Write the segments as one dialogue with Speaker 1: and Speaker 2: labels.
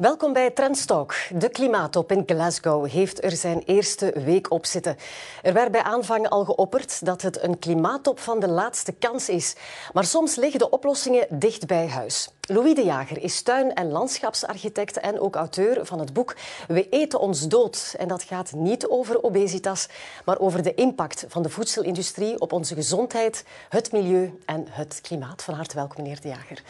Speaker 1: Welkom bij Trendstalk. De klimaattop in Glasgow heeft er zijn eerste week op zitten. Er werd bij aanvang al geopperd dat het een klimaattop van de laatste kans is. Maar soms liggen de oplossingen dicht bij huis. Louis de Jager is tuin- en landschapsarchitect en ook auteur van het boek We eten ons dood. En dat gaat niet over obesitas, maar over de impact van de voedselindustrie op onze gezondheid, het milieu en het klimaat. Van harte welkom, meneer de Jager.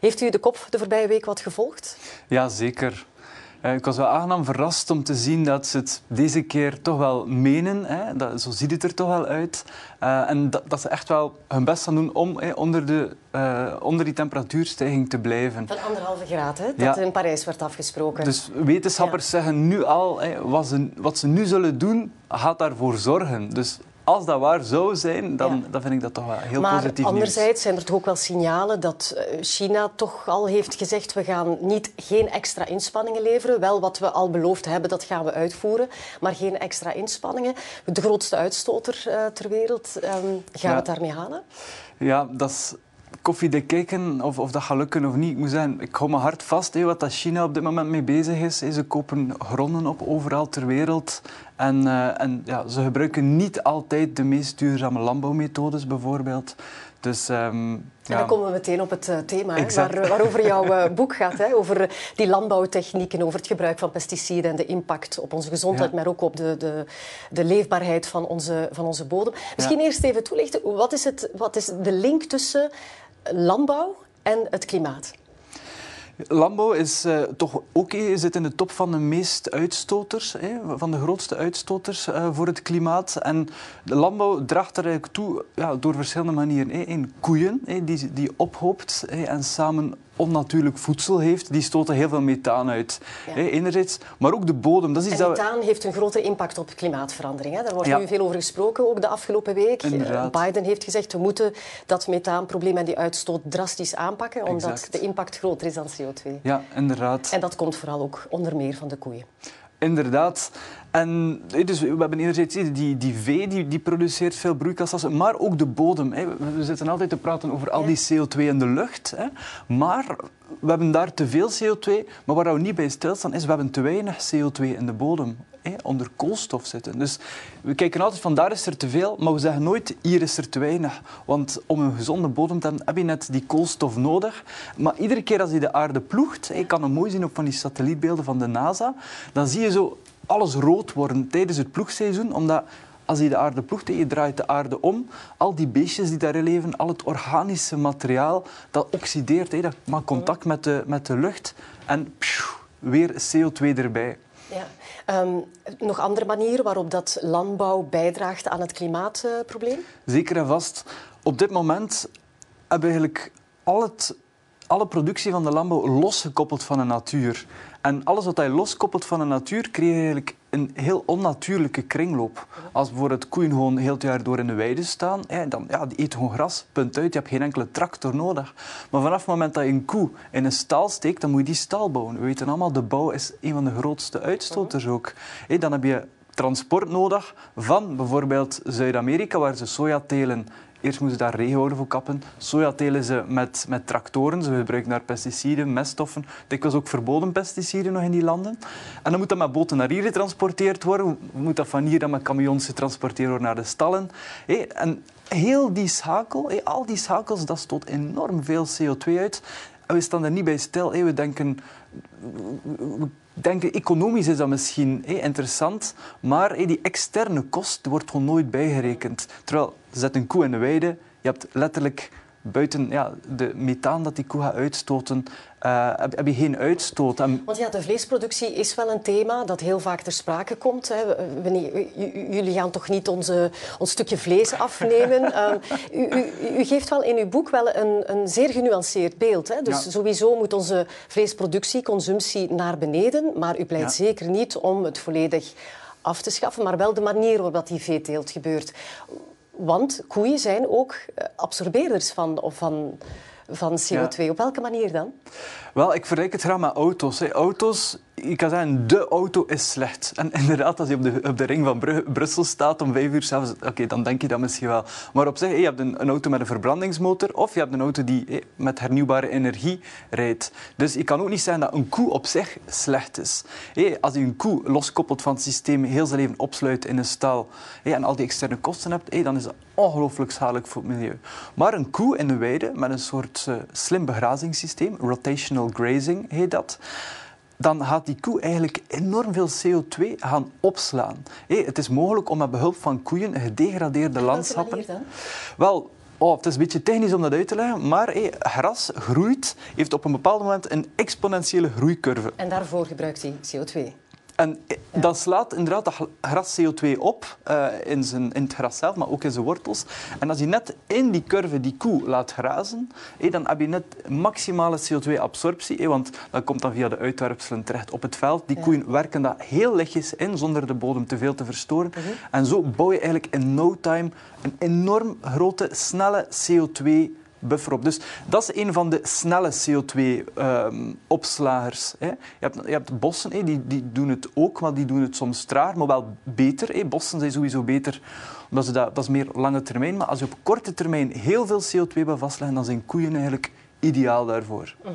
Speaker 1: Heeft u de kop de voorbije week wat gevolgd?
Speaker 2: Ja, zeker. Eh, ik was wel aangenaam verrast om te zien dat ze het deze keer toch wel menen. Hè. Dat, zo ziet het er toch wel uit. Uh, en dat, dat, ze echt wel hun best gaan doen om hè, onder, de, uh, onder die temperatuurstijging te blijven.
Speaker 1: Van anderhalve graad, hè, dat ja. in Parijs werd afgesproken.
Speaker 2: Dus wetenschappers ja. zeggen nu al, hè, wat, ze, wat ze nu zullen doen, gaat daarvoor zorgen. Dus als dat waar zou zijn, dan, ja. dan vind ik dat toch wel heel
Speaker 1: maar
Speaker 2: positief
Speaker 1: Maar anderzijds zijn er toch ook wel signalen dat China toch al heeft gezegd we gaan niet, geen extra inspanningen leveren. Wel wat we al beloofd hebben, dat gaan we uitvoeren. Maar geen extra inspanningen. De grootste uitstoter uh, ter wereld. Um, gaan ja. we het daarmee halen?
Speaker 2: Ja, dat is koffie kijken of, of dat gaat lukken of niet. Ik moet zeggen, ik hou me hard vast hé, wat dat China op dit moment mee bezig is. Hé. Ze kopen gronden op overal ter wereld. En, uh, en ja, ze gebruiken niet altijd de meest duurzame landbouwmethodes, bijvoorbeeld. Dus, um,
Speaker 1: en dan ja. komen we meteen op het uh, thema hè, waar, waarover jouw boek gaat. Hè, over die landbouwtechnieken, over het gebruik van pesticiden en de impact op onze gezondheid, ja. maar ook op de, de, de leefbaarheid van onze, van onze bodem. Misschien ja. eerst even toelichten, wat is, het, wat is de link tussen landbouw en het klimaat?
Speaker 2: Landbouw is uh, toch ook zit in de top van de meest uitstoters, van de grootste uitstoters uh, voor het klimaat. En de landbouw draagt er eigenlijk toe ja, door verschillende manieren. Eén, koeien die, die ophoopt en samen onnatuurlijk voedsel heeft, die stoten heel veel methaan uit. Ja. Enerzijds, maar ook de bodem. Dat is
Speaker 1: en
Speaker 2: dat
Speaker 1: methaan we... heeft een grote impact op klimaatverandering. Hè. Daar wordt ja. nu veel over gesproken, ook de afgelopen week.
Speaker 2: Inderdaad.
Speaker 1: Biden heeft gezegd, we moeten dat methaanprobleem en die uitstoot drastisch aanpakken, omdat
Speaker 2: exact.
Speaker 1: de impact groter is dan CO2.
Speaker 2: Ja, inderdaad.
Speaker 1: En dat komt vooral ook onder meer van de koeien.
Speaker 2: Inderdaad. En dus we hebben enerzijds die, die vee, die, die produceert veel broeikasgassen, maar ook de bodem. Hè. We zitten altijd te praten over al die CO2 in de lucht. Hè. Maar we hebben daar te veel CO2. Maar waar we niet bij stilstaan is, we hebben te weinig CO2 in de bodem. Hè, onder koolstof zitten. Dus we kijken altijd van daar is er te veel, maar we zeggen nooit hier is er te weinig. Want om een gezonde bodem te hebben, heb je net die koolstof nodig. Maar iedere keer als je de aarde ploegt, je kan het mooi zien op van die satellietbeelden van de NASA, dan zie je zo alles rood worden tijdens het ploegseizoen, omdat als je de aarde ploegt en je draait de aarde om, al die beestjes die daarin leven, al het organische materiaal, dat oxideert, hè, dat maakt contact met de, met de lucht en weer CO2 erbij.
Speaker 1: Ja. Um, nog andere manieren waarop dat landbouw bijdraagt aan het klimaatprobleem? Uh,
Speaker 2: Zeker en vast. Op dit moment hebben we eigenlijk al het, alle productie van de landbouw losgekoppeld van de natuur. En alles wat hij loskoppelt van de natuur, creëer je eigenlijk een heel onnatuurlijke kringloop. Als bijvoorbeeld koeien gewoon heel het jaar door in de weide staan, dan ja, die eten gewoon gras, punt uit. Je hebt geen enkele tractor nodig. Maar vanaf het moment dat je een koe in een stal steekt, dan moet je die stal bouwen. We weten allemaal, de bouw is een van de grootste uitstoters ook. Dan heb je transport nodig van bijvoorbeeld Zuid-Amerika, waar ze soja telen Eerst moesten ze daar regenwouden voor kappen. Soja telen ze met, met tractoren. Ze gebruiken daar pesticiden, meststoffen. Dikwijls ook verboden pesticiden nog in die landen. En dan moet dat met boten naar hier getransporteerd worden. Moet dat van hier dan met camions getransporteerd worden naar de stallen. En heel die schakel, al die schakels, dat stoot enorm veel CO2 uit. En we staan er niet bij stil. We denken... denken, economisch is dat misschien interessant, maar die externe kost wordt gewoon nooit bijgerekend. Terwijl, zet een koe in de weide, je hebt letterlijk buiten ja, de methaan dat die koe gaat uitstoten, uh, heb, heb, je geen uitstoot. En...
Speaker 1: Want ja, de vleesproductie is wel een thema dat heel vaak ter sprake komt. Hè. We, we, jullie gaan toch niet onze, ons stukje vlees afnemen? uh, u, u, u, geeft wel in uw boek wel een, een zeer genuanceerd beeld. Hè. Dus ja. sowieso moet onze vleesproductie, consumptie naar beneden. Maar u pleit ja. zeker niet om het volledig af te schaffen, maar wel de manier waarop die veeteelt gebeurt. Want koeien zijn ook absorbeerders van, of van, van CO2. Ja. Op welke manier dan?
Speaker 2: Wel, ik vergelijk het graag met auto's. Hè. Auto's je kan zeggen, de auto is slecht. En inderdaad, als je op de, op de ring van Brussel staat om vijf uur s'avonds, oké, dan denk je dat misschien wel. Maar op zich, je hebt een, een, auto met een verbrandingsmotor of je hebt een auto die met hernieuwbare energie rijdt. Dus je kan ook niet zeggen dat een koe op zich slecht is. Als je een koe loskoppelt van het systeem, heel zijn leven opsluit in een stal en al die externe kosten hebt, dan is dat ongelooflijk schadelijk voor het milieu. Maar een koe in de weide met een soort uh, slim begrazingssysteem, rotational grazing heet dat, dan gaat die koe eigenlijk enorm veel CO2 gaan opslaan. het is mogelijk om met behulp van koeien gedegradeerde landschappen... Wel, Oh, het is een beetje technisch om dat uit te leggen, maar gras groeit, heeft op een bepaald moment een exponentiële groeicurve.
Speaker 1: En daarvoor gebruikt hij CO2?
Speaker 2: En dat slaat inderdaad dat gras CO2 op uh, in, zijn, in het gras zelf, maar ook in zijn wortels. En als je net in die curve die koe laat grazen, hey, dan heb je net maximale CO2-absorptie, want dat komt dan via de uitwerpselen terecht op het veld. Die koeien werken dat heel lichtjes in, zonder de bodem te veel te verstoren. Mhm. En zo bouw je eigenlijk in no time een enorm grote, snelle CO2 buffer op. Dus dat is een van de snelle CO2-opslagers. Ehm, je, hebt, je hebt bossen, die, die doen het ook, maar die doen het soms traag, maar wel beter. Bossen zijn sowieso beter, omdat ze dat, dat is meer lange termijn. Maar als je op korte termijn heel veel CO2 wil vastleggen, dan zijn koeien eigenlijk ideaal daarvoor.
Speaker 1: Uh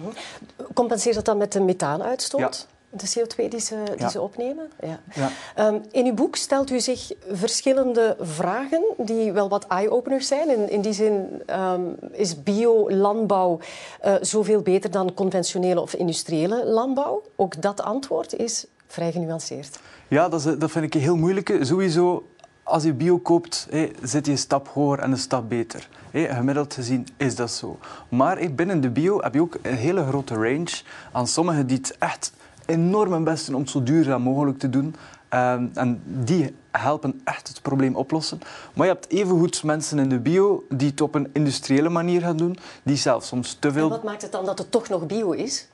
Speaker 1: Compenseert dat dan met de methaanuitstoot? De CO2 die ze, die ze opnemen? Ja. ja. Um, in uw boek stelt u zich verschillende vragen die wel wat eye-openers zijn. In, in die zin um, is bio-landbouw uh, zoveel beter dan conventionele of industriële landbouw? Ook dat antwoord is vrij genuanceerd.
Speaker 2: Ja, dat, is, dat vind ik een heel moeilijke. Sowieso, als je bio koopt, zit je een stap hoger en een stap beter. Gemiddeld gezien is dat zo. Maar binnen de bio heb je ook een hele grote range aan sommigen die het echt enorm mijn best om het zo duurzaam mogelijk te doen. Ehm, en die helpen echt het probleem oplossen. Maar je hebt evengoed mensen in de bio die het op een industriële manier gaan doen, die zelf soms te veel... En
Speaker 1: wat maakt het dan dat het toch nog bio is?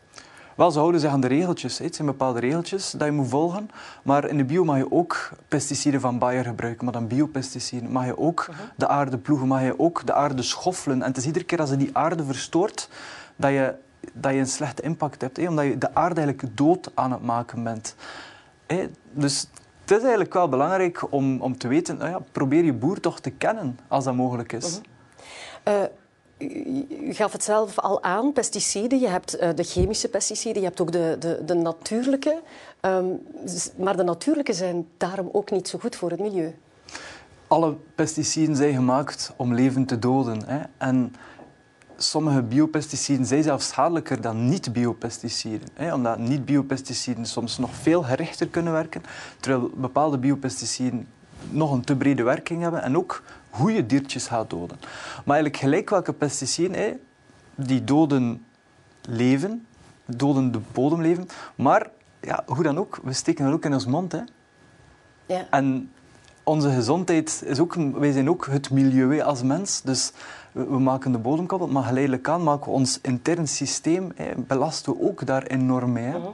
Speaker 2: Wel, ze houden zich aan de regeltjes. Het zijn bepaalde regeltjes dat je moet volgen. Maar in de bio mag je ook pesticiden van Bayer gebruiken, maar dan biopesticiden. Mag je ook mhm. de aarde ploegen, mag je ook de aarde schoffelen. En het is iedere keer als je die aarde verstoort, dat je dat je een slechte impact hebt. Hè, omdat je de aarde eigenlijk dood aan het maken bent. Hè. Dus het is eigenlijk wel belangrijk om, om te weten, nou ja, probeer je boer toch te kennen als dat mogelijk is.
Speaker 1: Uh u gaf het zelf al aan, pesticiden. Je hebt uh, de chemische pesticiden, je hebt ook de, de, de natuurlijke. Um, maar de natuurlijke zijn daarom ook niet zo goed voor het milieu.
Speaker 2: Alle pesticiden zijn gemaakt om leven te doden. Hè. En sommige biopesticiden zijn zelfs schadelijker dan niet-biopesticiden. Omdat niet-biopesticiden soms nog veel gerichter kunnen werken, terwijl bepaalde biopesticiden nog een te brede werking hebben en ook goede diertjes gaan doden. Maar eigenlijk gelijk welke pesticiden, die doden leven, doden de bodemleven, maar ja, hoe dan ook, we steken dat ook in ons mond. Hè. Ja. En onze gezondheid is ook, wij zijn ook het milieu als mens. Dus we, maken de bodem kapot, maar geleidelijk aan maken we ons intern systeem, belasten we ook daar enorm mee. Mhm.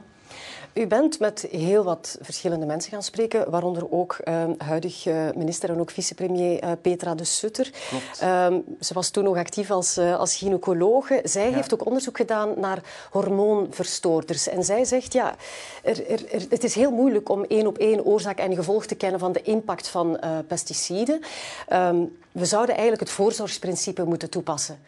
Speaker 1: U bent met heel wat verschillende mensen gaan spreken, waaronder ook uh, huidig uh, minister en ook vicepremier uh, Petra de Sutter. Uh, ze was toen nog actief als, als gynaecologe. Zij heeft ook onderzoek gedaan naar hormoonverstoorders. En zij zegt, ja, er, er, er, het is heel moeilijk om één op één oorzaak en gevolg te kennen van de impact van pesticiden. Ehm, we zouden eigenlijk het voorzorgsprincipe moeten toepassen.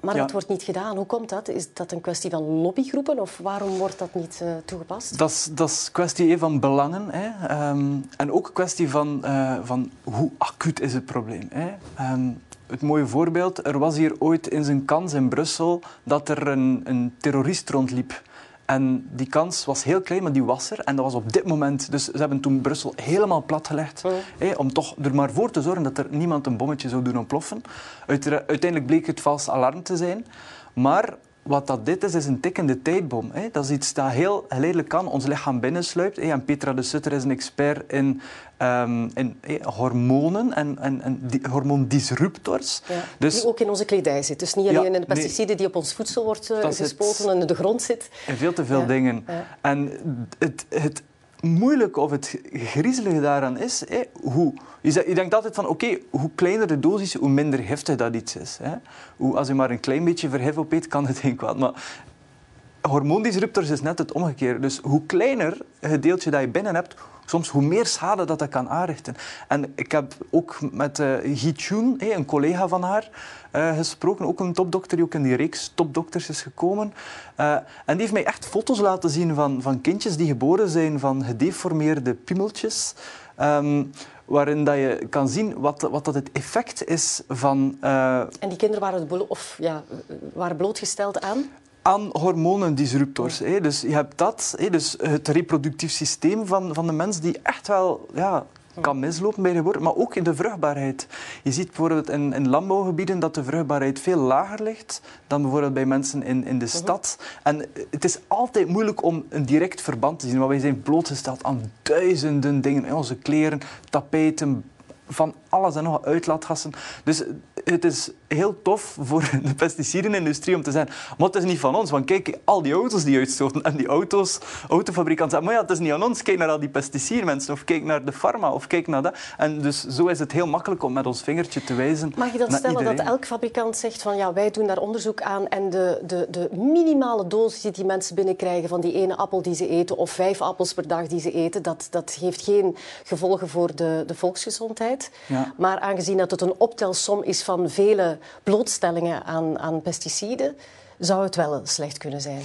Speaker 1: Maar dat wordt niet gedaan. Hoe komt dat? Is dat een kwestie van lobbygroepen of waarom wordt dat niet uh, toegepast?
Speaker 2: Dat is, dat is kwestie van belangen hè. Ehm, en ook een kwestie van, uh, van hoe acuut is het probleem. Hè. Um, het mooie voorbeeld, er was hier ooit in zijn kans in Brussel dat er een, een terrorist rondliep. En die kans was heel klein, maar die was er. En dat was op dit moment. Dus ze hebben toen Brussel helemaal platgelegd. Oh. om toch er maar voor te zorgen dat er niemand een bommetje zou doen ontploffen. Uiteindelijk bleek het vals alarm te zijn. Maar wat dat dit is, is een tikkende tijdbom. Hè. Dat is iets dat heel geleidelijk kan ons lichaam binnensluipt. Hè. En Petra de Sutter is een expert in, um, in hormonen en, en, en die, hormoondisruptors.
Speaker 1: Ja, dus, die ook in onze kledij zit. Dus niet alleen in de pesticiden die op ons voedsel wordt uh, gespoten en in de grond zit.
Speaker 2: En veel te veel dingen. En het, het moeilijke of het griezelige daaraan is, hoe, je, denkt altijd van, oké, hoe kleiner de dosis, hoe minder giftig dat iets is. Hè. Hoe, als je maar een klein beetje verhef opeet, kan het geen kwaad. Maar hormoondisruptors is net het omgekeerde. Dus hoe kleiner het deeltje dat je binnen hebt, soms hoe meer schade dat dat kan aanrichten. En ik heb ook met uh, een collega van haar, uh, gesproken. Ook een topdokter die ook in die reeks topdokters is gekomen. En die heeft mij echt foto's laten zien van, van kindjes die geboren zijn van gedeformeerde piemeltjes. Um, waarin dat je kan zien wat, wat dat het effect is van...
Speaker 1: En die kinderen waren, of, ja, waren blootgesteld aan?
Speaker 2: Aan hormonendisruptors. Hè. Dus je hebt dat, hè, dus het reproductief systeem van, van de mens die echt wel ja, kan mislopen bij geboorte, maar ook in de vruchtbaarheid. Je ziet bijvoorbeeld in, in landbouwgebieden dat de vruchtbaarheid veel lager ligt dan bijvoorbeeld bij mensen in, in de mhm. stad. En het is altijd moeilijk om een direct verband te zien, maar wij zijn blootgesteld aan duizenden dingen. Onze kleren, tapijten, van alles en nog uitlaatgassen. Dus het is heel tof voor de pesticidenindustrie om te zeggen, maar het is niet van ons, want kijk, al die auto's die uitstoten en die auto's, autofabrikanten zeggen, maar ja, het is niet aan ons, kijk naar al die pesticiden mensen, of kijk naar de pharma, of kijk naar dat. En dus zo is het heel makkelijk om met ons vingertje te wijzen
Speaker 1: Mag je dat stellen dat elk fabrikant zegt van, ja, wij doen daar onderzoek aan en de, de, de minimale dosis die die mensen binnenkrijgen van die ene appel die ze eten, of vijf appels per dag die ze eten, dat, dat heeft geen gevolgen voor de, de volksgezondheid. Ja. Maar aangezien dat het een optelsom is van vele blootstellingen aan, aan pesticiden, zou het wel slecht kunnen zijn.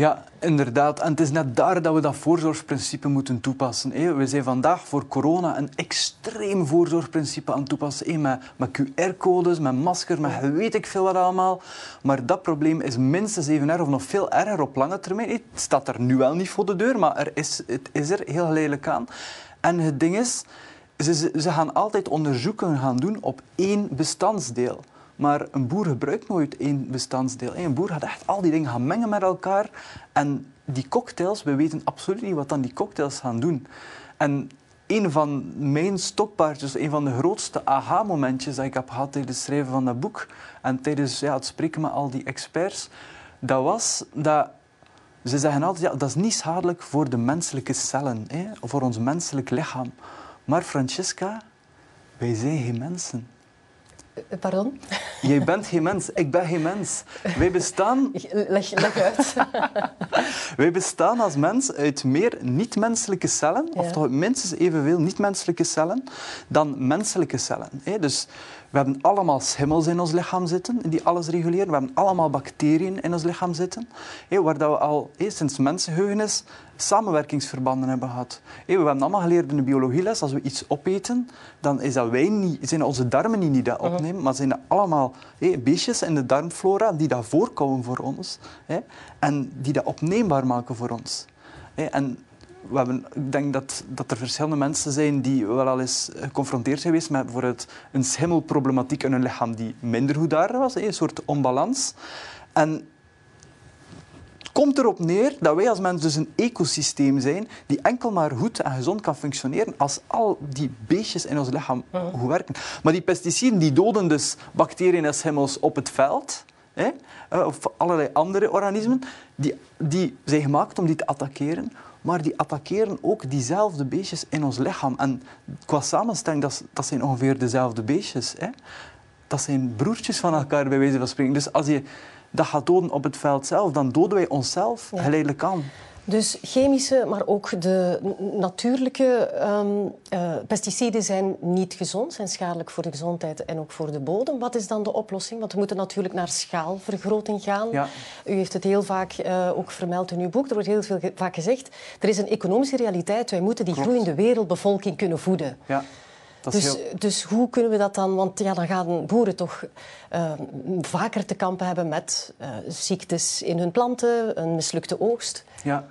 Speaker 2: Ja, inderdaad. En het is net daar dat we dat voorzorgsprincipe moeten toepassen. We zijn vandaag voor corona een extreem voorzorgsprincipe aan het toepassen. Met, met QR-codes, met maskers, met weet ik veel wat allemaal. Maar dat probleem is minstens even erg of nog veel erger op lange termijn. Het staat er nu wel niet voor de deur, maar er is, het is er heel geleidelijk aan. En het ding is, ze, ze gaan altijd onderzoeken gaan doen op één bestandsdeel. Maar een boer gebruikt nooit één bestandsdeel. Een boer gaat echt al die dingen gaan mengen met elkaar. En die cocktails, we weten absoluut niet wat dan die cocktails gaan doen. En een van mijn stokpaardjes, een van de grootste aha-momentjes dat ik heb gehad tijdens het schrijven van dat boek en tijdens ja, het spreken met al die experts, dat was dat ze zeggen altijd, ja, dat is niet schadelijk voor de menselijke cellen, hè, voor ons menselijk lichaam. Maar Francesca, wij zijn geen mensen.
Speaker 1: Eh, pardon?
Speaker 2: Jij bent geen mens, ik ben geen mens. Wij bestaan...
Speaker 1: Leg, leg uit.
Speaker 2: Wij bestaan als mens uit meer niet-menselijke cellen, of toch minstens evenveel niet-menselijke cellen, dan menselijke cellen. Dus we hebben allemaal schimmels in ons lichaam zitten, die alles reguleren. We hebben allemaal bacteriën in ons lichaam zitten, waar dat we al sinds mensenheugenis samenwerkingsverbanden hebben gehad. We hebben allemaal geleerd in de biologieles, als we iets opeten, dan is dat wij niet, zijn onze darmen niet die dat mhm. opnemen, maar zijn dat allemaal beestjes in de darmflora die dat voorkomen voor ons en die dat opneembaar maken voor ons. En we hebben, ik denk dat, dat er verschillende mensen zijn die wel al eens geconfronteerd zijn geweest met bijvoorbeeld een schimmelproblematiek in hun lichaam die minder goed daar was, een soort onbalans. En het komt erop neer dat wij als mensen dus een ecosysteem zijn die enkel maar goed en gezond kan functioneren als al die beestjes in ons lichaam goed werken. Maar die pesticiden die doden dus bacteriën en schimmels op het veld, hè, of allerlei andere organismen, die, die zijn gemaakt om die te attackeren maar die attackeren ook diezelfde beestjes in ons lichaam. En qua samenstelling, dat, dat zijn ongeveer dezelfde beestjes. Hè? Dat zijn broertjes van elkaar, bij wijze van spreken. Dus als je dat gaat doden op het veld zelf, dan doden wij onszelf geleidelijk aan.
Speaker 1: Dus chemische, maar ook de natuurlijke um, uh, pesticiden zijn niet gezond, zijn schadelijk voor de gezondheid en ook voor de bodem. Wat is dan de oplossing? Want we moeten natuurlijk naar schaalvergroting gaan. Ja. U heeft het heel vaak uh, ook vermeld in uw boek. Er wordt heel veel vaak gezegd, er is een economische realiteit. Wij moeten die groeiende wereldbevolking kunnen voeden. Ja. Dus, dus, hoe kunnen we dat dan? Want ja, dan gaan boeren toch uh, vaker te kampen hebben met uh, ziektes in hun planten, een mislukte oogst.
Speaker 2: Ja,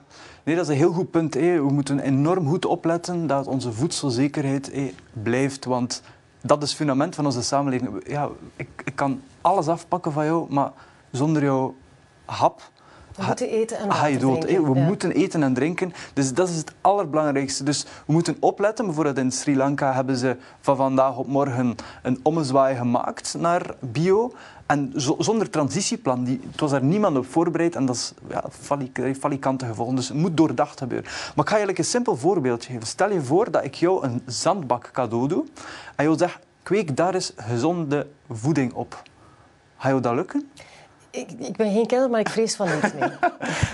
Speaker 2: nee, dat is een heel goed punt. Hé. We moeten enorm goed opletten dat onze voedselzekerheid hé, blijft. Want dat is het fundament van onze samenleving. Ja, ik, ik kan alles afpakken van jou, maar zonder jouw hap
Speaker 1: we moeten eten en water je dood,
Speaker 2: We moeten eten en drinken. Dus dat is het allerbelangrijkste. Dus we moeten opletten. Bijvoorbeeld in Sri Lanka hebben ze van vandaag op morgen een ommezwaai gemaakt naar bio. En zonder transitieplan, die, het was daar niemand op voorbereid en dat is ja, falikante gevolgen. Dus het moet doordacht gebeuren. Maar ik ga je eigenlijk een simpel voorbeeldje geven. Stel je voor dat ik jou een zandbak cadeau doe en jou zeg, kweek daar eens gezonde voeding op. Ga je dat lukken?
Speaker 1: Ik, ik, ben geen kenner, maar ik vrees van niet. Nee,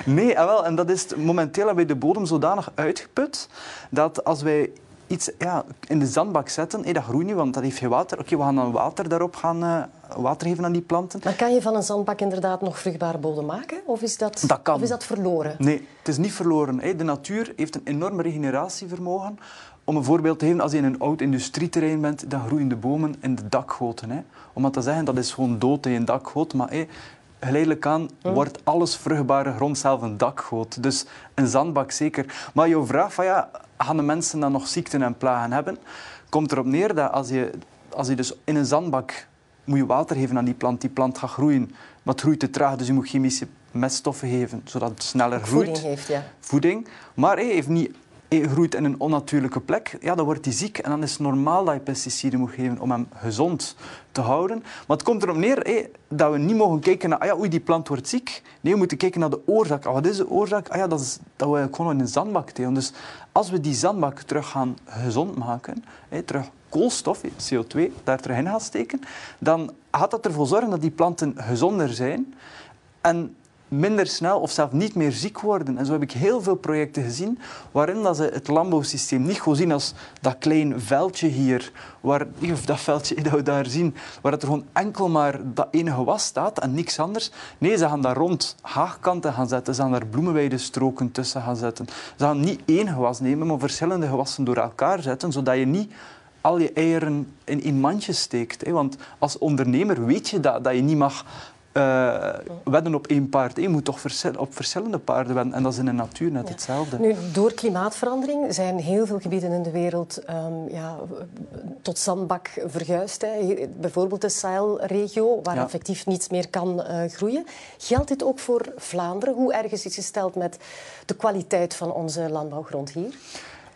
Speaker 2: nee ah, wel, en dat is momenteel hebben we de bodem zodanig uitgeput dat als wij iets ja, in de zandbak zetten, hey, dat groeit niet, want dat heeft geen water. Oké, we gaan dan water daarop gaan uh, water geven aan die planten.
Speaker 1: Maar kan je van een zandbak inderdaad nog vruchtbare bodem maken? Of is dat,
Speaker 2: dat kan.
Speaker 1: Of is dat verloren?
Speaker 2: Nee, het is niet verloren. Hey, de natuur heeft een enorm regeneratievermogen. Om een voorbeeld te geven, als je in een oud industrieterrein bent, dan groeien de bomen in de dakgoten. Hè. Om dat te zeggen, dat is gewoon dood in een dakgoot. Maar hey, geleidelijk aan wordt alles vruchtbare grond zelf een dakgoot. Dus een zandbak zeker. Maar jouw vraag van ja, gaan de mensen dan nog ziekten en plagen hebben? Komt erop neer dat als je, als je dus in een zandbak moet je water geven aan die plant, die plant gaat groeien, maar het groeit te traag, dus je moet chemische meststoffen geven, zodat het sneller groeit.
Speaker 1: Voeding heeft, ja.
Speaker 2: Voeding. Maar hij heeft niet groeit in een onnatuurlijke plek, ja, dan wordt hij ziek. En dan is het normaal dat je pesticiden moet geven om hem gezond te houden. Maar het komt erop neer dat we niet mogen kijken naar ah ja, oei, die plant wordt ziek. Nee, we moeten kijken naar de oorzaak. Ah, wat is de oorzaak? Ah, ja, dat, is, dat we gewoon in een zandbak telen. Dus als we die zandbak terug gaan gezond maken, terug koolstof, CO2, daar terug in gaan steken, dan gaat dat ervoor zorgen dat die planten gezonder zijn. En minder snel of zelfs niet meer ziek worden. En zo heb ik heel veel projecten gezien waarin dat ze het landbouwsysteem niet gewoon zien als dat klein veldje hier, waar, of dat veldje dat we daar zien, waar het er gewoon enkel maar dat ene gewas staat en niks anders. Nee, ze gaan daar rond haagkanten gaan zetten, ze gaan daar bloemenweidestroken tussen gaan zetten. Ze gaan niet één gewas nemen, maar verschillende gewassen door elkaar zetten, zodat je niet al je eieren in één mandje steekt. Want als ondernemer weet je dat, dat je niet mag uh, wedden op één paard. Je moet toch op verschillende paarden wedden. En dat is in de natuur net hetzelfde.
Speaker 1: Nu, door klimaatverandering zijn heel veel gebieden in de wereld um, ja, tot zandbak verguisd. Hè. Bijvoorbeeld de Sahel-regio, waar effectief niets meer kan uh, groeien. Geldt dit ook voor Vlaanderen? Hoe erg is het gesteld met de kwaliteit van onze landbouwgrond hier?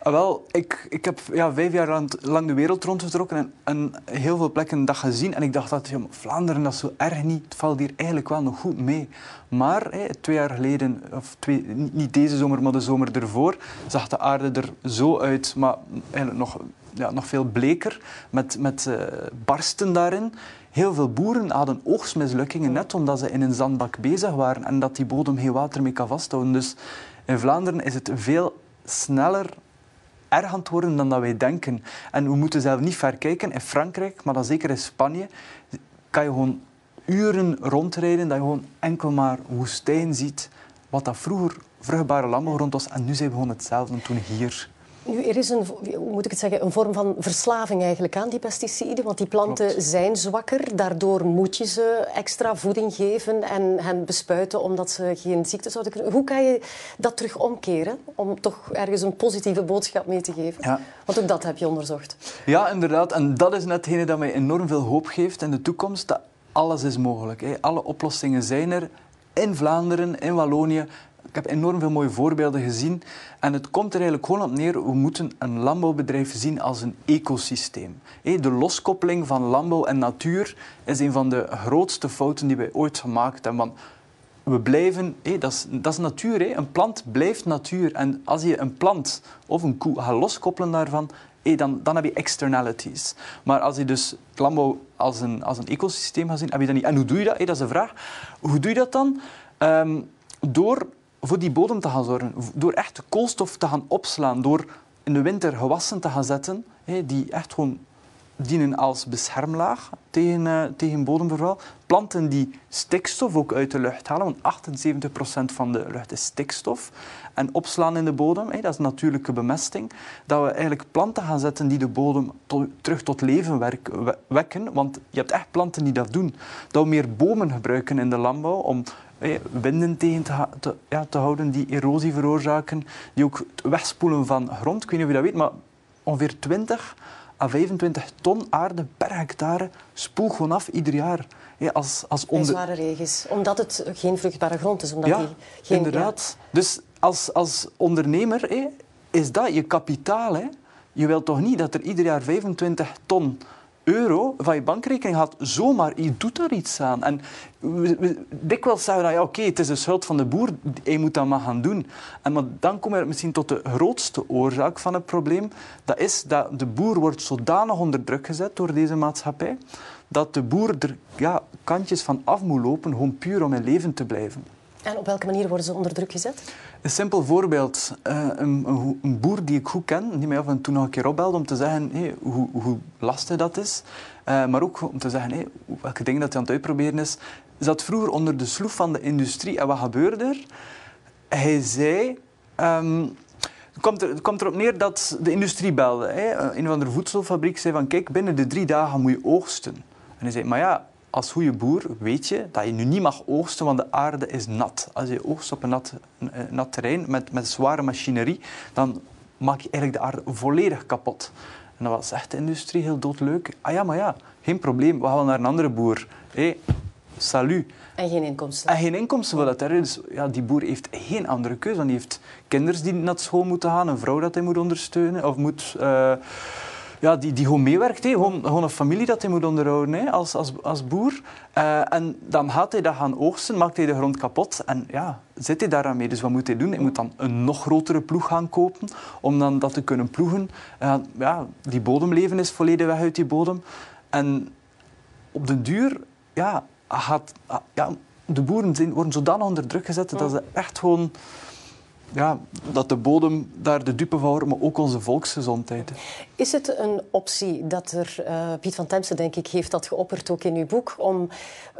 Speaker 2: Ah, wel, ik, ik heb ja, vijf jaar lang de wereld rondgetrokken en, en heel veel plekken dat gezien. En ik dacht dat ja, Vlaanderen dat zo erg niet. Het valt hier eigenlijk wel nog goed mee. Maar twee jaar geleden, of twee, niet deze zomer, maar de zomer ervoor, zag de aarde er zo uit, maar eigenlijk nog, ja, nog veel bleker, met, met uh, barsten daarin. Heel veel boeren hadden oogstmislukkingen net omdat ze in een zandbak bezig waren en dat die bodem geen water mee kan vasthouden. Dus in Vlaanderen is het veel sneller erg worden dan dat wij denken. En we moeten zelf niet ver kijken. In Frankrijk, maar dan zeker in Spanje, kan je gewoon uren rondrijden dat je gewoon enkel maar woestijn ziet. Wat dat vroeger vruchtbare landbouwgrond was. En nu zijn we gewoon hetzelfde toen hier.
Speaker 1: Nu, er is een, hoe moet ik het zeggen, een vorm van verslaving eigenlijk aan die pesticiden. Want die planten zijn zwakker. Daardoor moet je ze extra voeding geven en hen bespuiten omdat ze geen ziekte zouden kunnen. Hoe kan je dat terug omkeren? Om toch ergens een positieve boodschap mee te geven. Ja. Want ook dat heb je onderzocht.
Speaker 2: Ja, inderdaad. En dat is net hetgene dat mij enorm veel hoop geeft in de toekomst. Dat alles is mogelijk. Alle oplossingen zijn er in Vlaanderen, in Wallonië. Ik heb enorm veel mooie voorbeelden gezien. En het komt er eigenlijk gewoon op neer, we moeten een landbouwbedrijf zien als een ecosysteem. De loskoppeling van landbouw en natuur is een van de grootste fouten die wij ooit gemaakt hebben. Want we blijven, dat, is, dat is natuur. Een plant blijft natuur. En als je een plant of een koe gaat loskoppelen daarvan, dan, dan heb je externalities. Maar als je dus landbouw als een, als een ecosysteem gaat zien, heb je dat niet. En hoe doe je dat? Dat is de vraag. Hoe doe je dat dan? Um, door voor die bodem te gaan zorgen. Door echt koolstof te gaan opslaan. Door in de winter gewassen te gaan zetten die echt gewoon dienen als beschermlaag tegen, uh, tegen bodemverval. Planten die stikstof ook uit de lucht halen, want 78% van de lucht is stikstof. En opslaan in de bodem, dat is natuurlijke bemesting. Dat we eigenlijk planten gaan zetten die de bodem terug tot leven wekken. Want je hebt echt planten die dat doen. Dat we meer bomen gebruiken in de landbouw om winden tegen te, ja, te, houden die erosie veroorzaken, die ook het wegspoelen van grond. Ik weet niet of je dat weet, maar ongeveer 20 à 25 ton aarde per hectare spoelt gewoon af ieder jaar.
Speaker 1: als, als onder... zware regens, omdat het geen vruchtbare grond is. Omdat ja, die geen,
Speaker 2: inderdaad. Dus als, als ondernemer is dat je kapitaal. Je wilt toch niet dat er ieder jaar 25 ton euro van je bankrekening gaat zomaar, je doet daar iets aan. En we, we, dikwijls zeggen dat ja, oké, het is de schuld van de boer, hij moet dat maar gaan doen. En maar dan kom je misschien tot de grootste oorzaak van het probleem. Dat is dat de boer wordt zodanig onder druk gezet door deze maatschappij, dat de boer er ja, kantjes van af moet lopen, gewoon puur om in leven te blijven.
Speaker 1: En op welke manier worden ze onder druk gezet?
Speaker 2: Een simpel voorbeeld. Uh, een, een, boer die ik goed ken, die mij af en toe nog een keer opbelde om te zeggen hoe, hoe, lastig dat is. Uh, maar ook om te zeggen welke dingen dat hij aan het uitproberen is. Zat vroeger onder de sloef van de industrie. En wat gebeurde er? Hij zei... Um, het komt, er, komt erop neer dat de industrie belde. Hè. Een van de voedselfabriek zei van kijk, binnen de drie dagen moet je oogsten. En hij zei, maar ja, als goede boer weet je dat je nu niet mag oogsten, want de aarde is nat. Als je oogst op een nat, een nat terrein met, met zware machinerie, dan maak je eigenlijk de aarde volledig kapot. En dat was echt de industrie heel doodleuk. Ah ja, maar ja, geen probleem, we gaan naar een andere boer. Hé, salut.
Speaker 1: En geen inkomsten.
Speaker 2: En geen inkomsten wil dat Dus ja, die boer heeft geen andere keuze. Want die heeft kinderen die naar school moeten gaan, een vrouw dat hij moet ondersteunen, of moet... Uh, ja, die, die gewoon meewerkt. Hè. Gewoon, een familie dat hij moet onderhouden hè, als, als, als boer. Uh, en dan gaat hij dat gaan oogsten, maakt hij de grond kapot en ja, zit hij daaraan mee. Dus wat moet hij doen? Hij moet dan een nog grotere ploeg gaan kopen om dan dat te kunnen ploegen. Ja, die bodemleven is volledig weg uit die bodem. En op den duur ja, gaat, ja, de boeren worden zodanig onder druk gezet dat ze echt gewoon ja, dat de bodem daar de dupe van wordt, maar ook onze volksgezondheid.
Speaker 1: Is het een optie dat er, uh, Piet van Temse denk ik, heeft dat geopperd ook in uw boek, om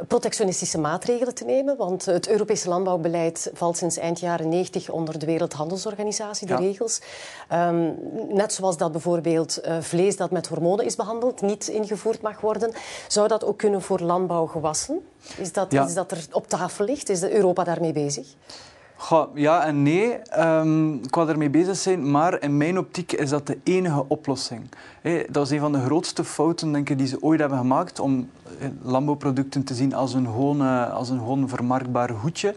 Speaker 1: protectionistische maatregelen te nemen? Want het Europese landbouwbeleid valt sinds eind jaren 90 onder de Wereldhandelsorganisatie, de regels. Um, net zoals dat bijvoorbeeld uh, vlees dat met hormonen is behandeld niet ingevoerd mag worden. Zou dat ook kunnen voor landbouwgewassen? Is dat ja. iets dat er op tafel ligt? Is Europa daarmee bezig?
Speaker 2: Ja en nee. Um, ik wil ermee bezig zijn, maar in mijn optiek is dat de enige oplossing. Dat is een van de grootste fouten denk ik, die ze ooit hebben gemaakt om eh, landbouwproducten te zien als een gewoon, als een gewoon vermarktbaar hoedje.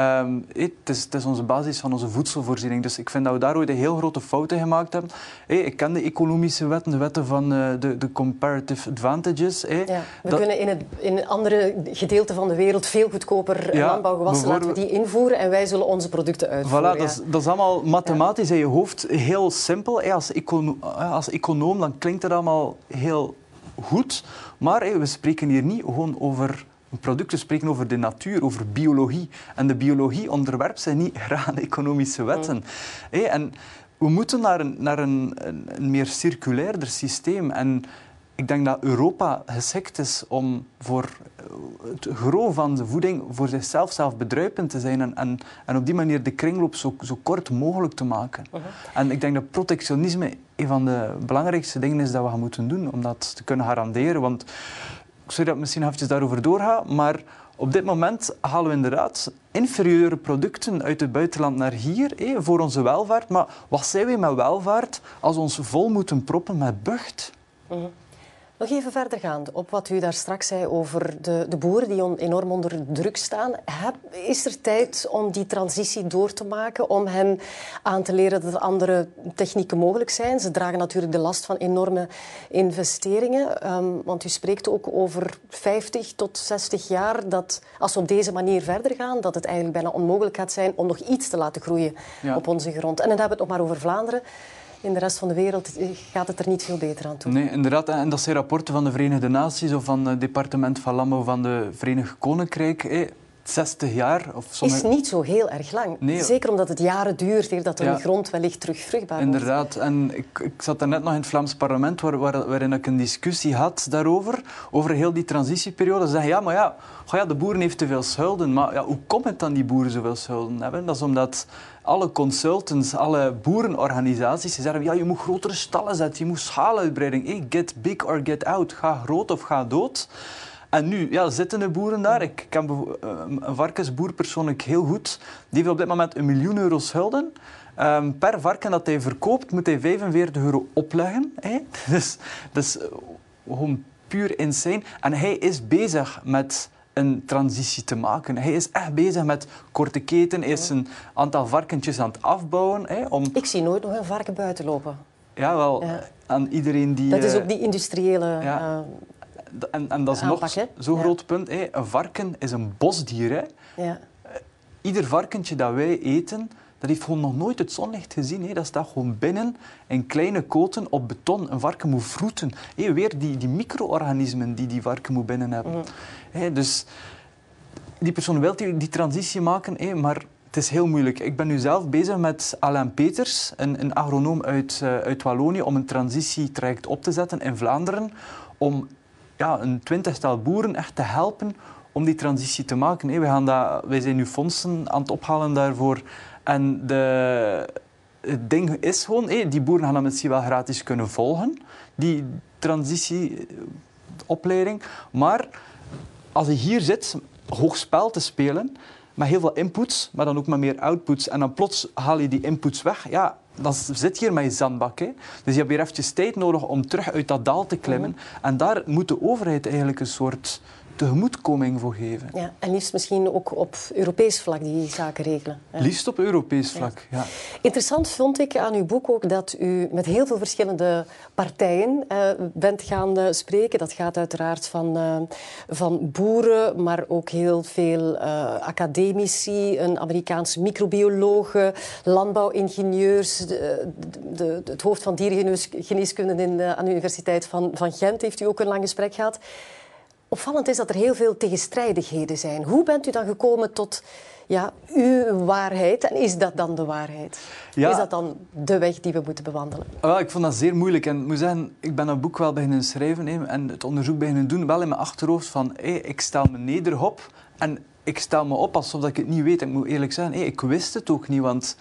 Speaker 2: Um, het, is, het, is, onze basis van onze voedselvoorziening. Dus ik vind dat we daar ooit een heel grote fout in gemaakt hebben. Hey, ik ken de economische wetten, de wetten van uh, de, de, comparative advantages. Hey.
Speaker 1: Ja, we dat... kunnen in, het, in andere gedeelten van de wereld veel goedkoper ja, landbouwgewassen laten we die invoeren en wij zullen onze producten uitvoeren.
Speaker 2: Voilà, dat, is, dat, is, allemaal mathematisch in je hoofd heel simpel. Als, econo als econoom dan klinkt het allemaal heel goed, maar we spreken hier niet gewoon over producten spreken over de natuur, over biologie. En de biologie onderwerpt zich niet graag aan economische wetten. Mm. Hey, en we moeten naar, een, naar een, een, meer circulairder systeem. En ik denk dat Europa geschikt is om voor het gros van de voeding voor zichzelf zelf bedruipend te zijn en, en, en op die manier de kringloop zo, zo kort mogelijk te maken. Uh -huh. En ik denk dat protectionisme een van de belangrijkste dingen is dat we gaan moeten doen om dat te kunnen garanderen. Want sorry dat ik misschien eventjes daarover doorga, maar op dit moment halen we inderdaad inferieure producten uit het buitenland naar hier voor onze welvaart. Maar wat zijn we met welvaart als we ons vol moeten proppen met bucht?
Speaker 1: -huh. Nog even verder gaan op wat u daar straks zei over de, de boeren die enorm onder druk staan. Heb, is er tijd om die transitie door te maken, om hen aan te leren dat er andere technieken mogelijk zijn? Ze dragen natuurlijk de last van enorme investeringen. Um, want u spreekt ook over 50 tot 60 jaar dat als we op deze manier verder gaan, dat het eigenlijk bijna onmogelijk gaat zijn om nog iets te laten groeien ja. op onze grond. En dan hebben we het nog maar over Vlaanderen in de rest van de wereld gaat het er niet veel beter aan toe.
Speaker 2: Nee, inderdaad. En dat zijn rapporten van de Verenigde Naties of van het departement van Landbouw van de Verenigd Koninkrijk. 60 jaar. Of
Speaker 1: sommige... Is niet zo heel erg lang. Nee. Zeker omdat het jaren duurt eer dat de ja. grond wellicht terug vruchtbaar
Speaker 2: wordt. Inderdaad. En ik, ik zat net nog in het Vlaams parlement waar, waar, waarin ik een discussie had daarover, over heel die transitieperiode. Ze zeggen, ja, maar ja, ja, de boeren heeft te veel schulden. Maar ja, hoe komt het dan die boeren zoveel schulden hebben? Dat is omdat alle consultants, alle boerenorganisaties, ze zeggen, ja, je moet grotere stallen zetten, je moet schaaluitbreiding. Hey, get big or get out. Ga groot of ga dood. En nu ja, zitten de boeren daar. Ik ken een varkensboer persoonlijk heel goed. Die heeft op dit moment een miljoen euro schulden. Um, per varken dat hij verkoopt, moet hij 45 euro opleggen. Hè? Dus is gewoon puur insane. En hij is bezig met een transitie te maken. Hij is echt bezig met korte keten. Hij is een aantal varkentjes aan het afbouwen. Hè, om...
Speaker 1: Ik zie nooit nog een varken buiten lopen.
Speaker 2: Ja, wel. Aan iedereen die...
Speaker 1: Dat is ook die industriële... Ja.
Speaker 2: En, en dat is nog zo'n groot punt. Een varken is een bosdier. Hè. Ja. Ieder varkentje dat wij eten, dat heeft gewoon nog nooit het zonlicht gezien. Dat staat gewoon binnen in kleine koten op beton. Een varken moet vroeten. Weer die, die micro-organismen die die varken moet binnen hebben. Mm. dus die persoon wil die, die transitie maken, maar het is heel moeilijk. Ik ben nu zelf bezig met Alain Peters, een, een agronoom uit, uh, uit Wallonië, om een transitietraject op te zetten in Vlaanderen. Om ja, een twintigtal boeren echt te helpen om die transitie te maken. We gaan dat, wij zijn nu fondsen aan het ophalen daarvoor. En de, het ding is gewoon, die boeren gaan dat misschien wel gratis kunnen volgen, die transitieopleiding. Maar als je hier zit, hoog spel te spelen, met heel veel inputs, maar dan ook met meer outputs, en dan plots haal je die inputs weg, ja, dan zit je hier met je zandbak. Hè. Dus je hebt weer eventjes tijd nodig om terug uit dat dal te klimmen. En daar moet de overheid eigenlijk een soort tegemoetkoming voor geven.
Speaker 1: Ja, en liefst misschien ook op Europees vlak die zaken regelen.
Speaker 2: Liefst op Europees vlak, ja.
Speaker 1: Interessant vond ik aan uw boek ook dat u met heel veel verschillende partijen uh, bent gaan uh, spreken. Dat gaat uiteraard van, uh, van boeren, maar ook heel veel academici, een Amerikaanse microbiologe, landbouwingenieurs, de, de, het hoofd van dierengeneeskunde in, aan de Universiteit van, van Gent heeft u ook een lang gesprek gehad. Opvallend is dat er heel veel tegenstrijdigheden zijn. Hoe bent u dan gekomen tot ja, uw waarheid? En is dat dan de waarheid? Is dat dan de weg die we moeten bewandelen?
Speaker 2: Wel, ik vond dat zeer moeilijk. En ik moet zeggen, ik ben dat boek wel beginnen schrijven en het onderzoek beginnen doen. Wel in mijn achterhoofd van, ik stel me neder op en ik stel me op alsof ik het niet weet. Ik moet eerlijk zeggen, ik wist het ook niet, want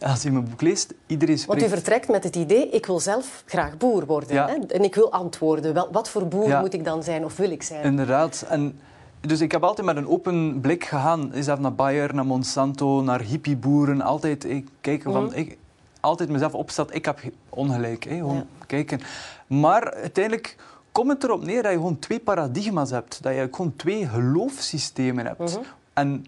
Speaker 2: als je mijn boek leest, iedereen spreekt...
Speaker 1: Want u vertrekt met het idee, ik wil zelf graag boer worden. Hè? En ik wil antwoorden. Wel, wat voor boer moet ik dan zijn of wil ik zijn?
Speaker 2: Inderdaad. En dus ik heb altijd met een open blik gegaan. Zelf naar Bayer, naar Monsanto, naar hippieboeren. Altijd ik, kijken van... Mhm. Ik, altijd mezelf opstellen, ik heb ongelijk. Hè? Gewoon kijken. Maar uiteindelijk komt het erop neer dat je gewoon twee paradigma's hebt. Dat je gewoon twee geloofssystemen hebt. Mhm. En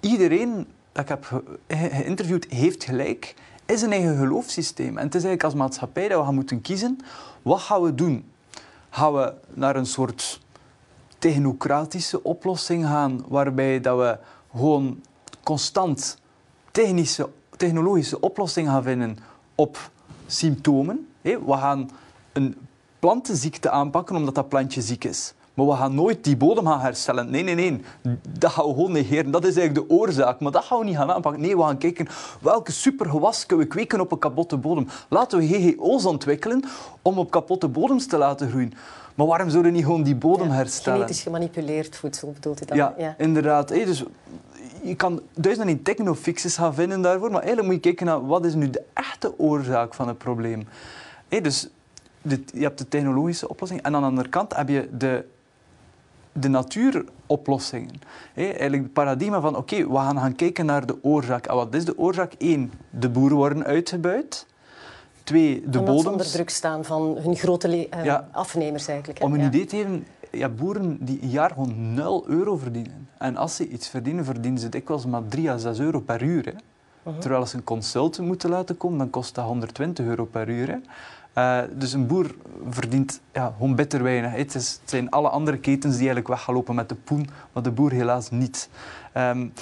Speaker 2: iedereen dat ik heb geïnterviewd heeft gelijk, is een eigen geloofssysteem. En het is eigenlijk als maatschappij dat we gaan moeten kiezen, wat gaan we doen? Gaan we naar een soort technocratische oplossing gaan, waarbij dat we gewoon constant technische, technologische oplossingen gaan vinden op symptomen. We gaan een plantenziekte aanpakken omdat dat plantje ziek is. Maar we gaan nooit die bodem gaan herstellen. Nee, nee, nee. Dat gaan we gewoon negeren. Dat is eigenlijk de oorzaak. Maar dat gaan we niet gaan aanpakken. Nee, we gaan kijken welke supergewas kunnen we kweken op een kapotte bodem. Laten we GGO's ontwikkelen om op kapotte bodems te laten groeien. Maar waarom zouden we niet gewoon die bodem herstellen?
Speaker 1: Genetisch gemanipuleerd voedsel bedoelt u dan?
Speaker 2: Ja, ja. inderdaad. Dus je kan duizenden in technofixes gaan vinden daarvoor, maar eigenlijk moet je kijken naar wat is nu de echte oorzaak van het probleem. Dus je hebt de technologische oplossing en aan de andere kant heb je de de natuuroplossingen. eigenlijk het paradigma van oké, we gaan gaan kijken naar de oorzaak. En wat is de oorzaak? Eén, de boeren worden uitgebuit. Twee, de bodems...
Speaker 1: onder druk staan van hun grote uh, afnemers eigenlijk.
Speaker 2: Om een idee te geven, ja, boeren die een jaar gewoon 0 euro verdienen. En als ze iets verdienen, verdienen ze dikwijls maar 3 à 6 euro per uur. Hè. Mhm. Terwijl als ze een consultant moeten laten komen, dan kost dat 120 euro per uur. Hè. Uh, dus een boer verdient ja, gewoon bitter weinig. Het, is, het, zijn alle andere ketens die eigenlijk weg gaan lopen met de poen, maar de boer helaas niet. Um,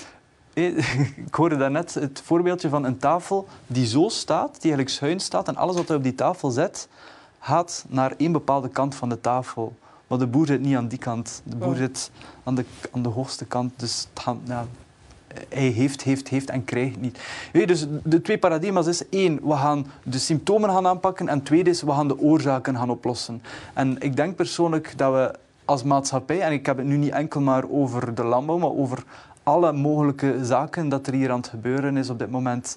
Speaker 2: ik hoorde daarnet het voorbeeldje van een tafel die zo staat, die eigenlijk schuin staat, en alles wat hij op die tafel zet, gaat naar één bepaalde kant van de tafel. Maar de boer zit niet aan die kant. De boer oh. zit aan de, aan de hoogste kant. Dus het gaat, ja, hij heeft, heeft, heeft en krijgt niet. Dus de twee paradigma's is één, we gaan de symptomen gaan aanpakken en tweede is, we gaan de oorzaken gaan oplossen. En ik denk persoonlijk dat we als maatschappij, en ik heb het nu niet enkel maar over de landbouw, maar over alle mogelijke zaken dat er hier aan het gebeuren is op dit moment,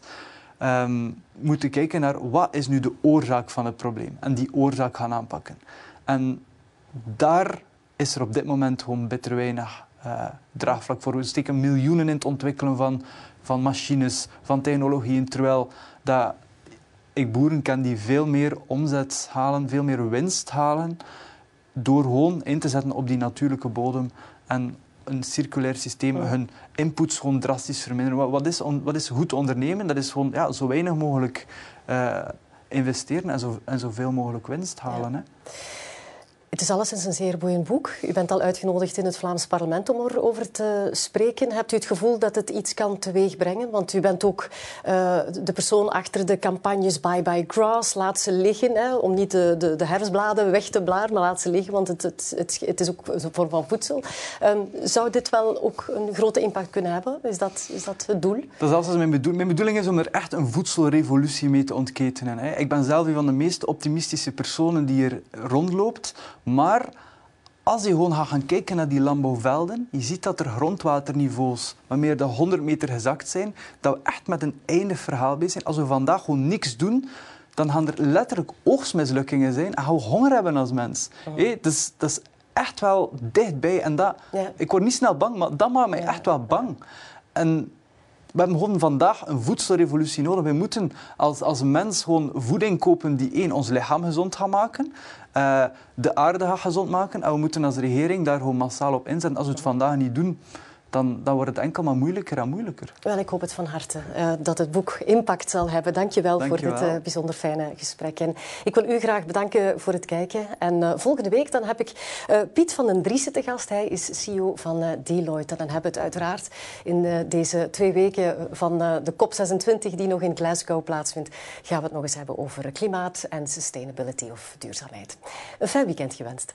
Speaker 2: um, moeten kijken naar wat is nu de oorzaak van het probleem en die oorzaak gaan aanpakken. En daar is er op dit moment gewoon bitter weinig uh, draagvlak voor. We steken miljoenen in het ontwikkelen van, van machines, van technologieën, terwijl dat ik boeren ken die veel meer omzet halen, veel meer winst halen, door gewoon in te zetten op die natuurlijke bodem en een circulair systeem, hun inputs gewoon drastisch verminderen. Wat, is, wat is goed ondernemen? Dat is gewoon ja, zo weinig mogelijk uh, investeren en, zo, en zoveel mogelijk winst halen. Hè.
Speaker 1: Het is alleszins een zeer boeiend boek. U bent al uitgenodigd in het Vlaams parlement om erover te spreken. Hebt u het gevoel dat het iets kan teweegbrengen? Want u bent ook uh, de persoon achter de campagnes Bye Bye Grass. Laat ze liggen, hè, om niet de, de, de, herfstbladen weg te blaren, maar laat ze liggen, want het, het, het, is ook een vorm van voedsel. Um, zou dit wel ook een grote impact kunnen hebben? Is dat, is dat het doel?
Speaker 2: Dat is altijd mijn bedoeling. Mijn bedoeling is om er echt een voedselrevolutie mee te ontketenen. Hè. Ik ben zelf een van de meest optimistische personen die er rondloopt. Maar als je gewoon gaat gaan kijken naar die landbouwvelden, je ziet dat er grondwaterniveaus met meer dan 100 meter gezakt zijn, dat we echt met een eindig verhaal bezig zijn. Als we vandaag gewoon niks doen, dan gaan er letterlijk oogstmislukkingen zijn en gaan we honger hebben als mens. Oh. Hey, dus, dat is echt wel dichtbij. En dat, Ik word niet snel bang, maar dat maakt mij echt wel bang. En we hebben gewoon vandaag een voedselrevolutie nodig. We moeten als, als mens gewoon voeding kopen die één, ons lichaam gezond gaat maken, de aarde gaat gezond maken. En we moeten als regering daar gewoon massaal op inzetten. Als we het vandaag niet doen, dan, dan wordt het enkel maar moeilijker en moeilijker.
Speaker 1: Wel, ik hoop het van harte uh, dat het boek impact zal hebben. Dank je wel voor dit uh, bijzonder fijne gesprek. En ik wil u graag bedanken voor het kijken. En uh, volgende week dan heb ik Piet van den Driessen te gast. Hij is CEO van Deloitte. En dan hebben we het uiteraard in deze twee weken van de COP26 die nog in Glasgow plaatsvindt, gaan we het nog eens hebben over klimaat en sustainability of duurzaamheid. Een fijn weekend gewenst.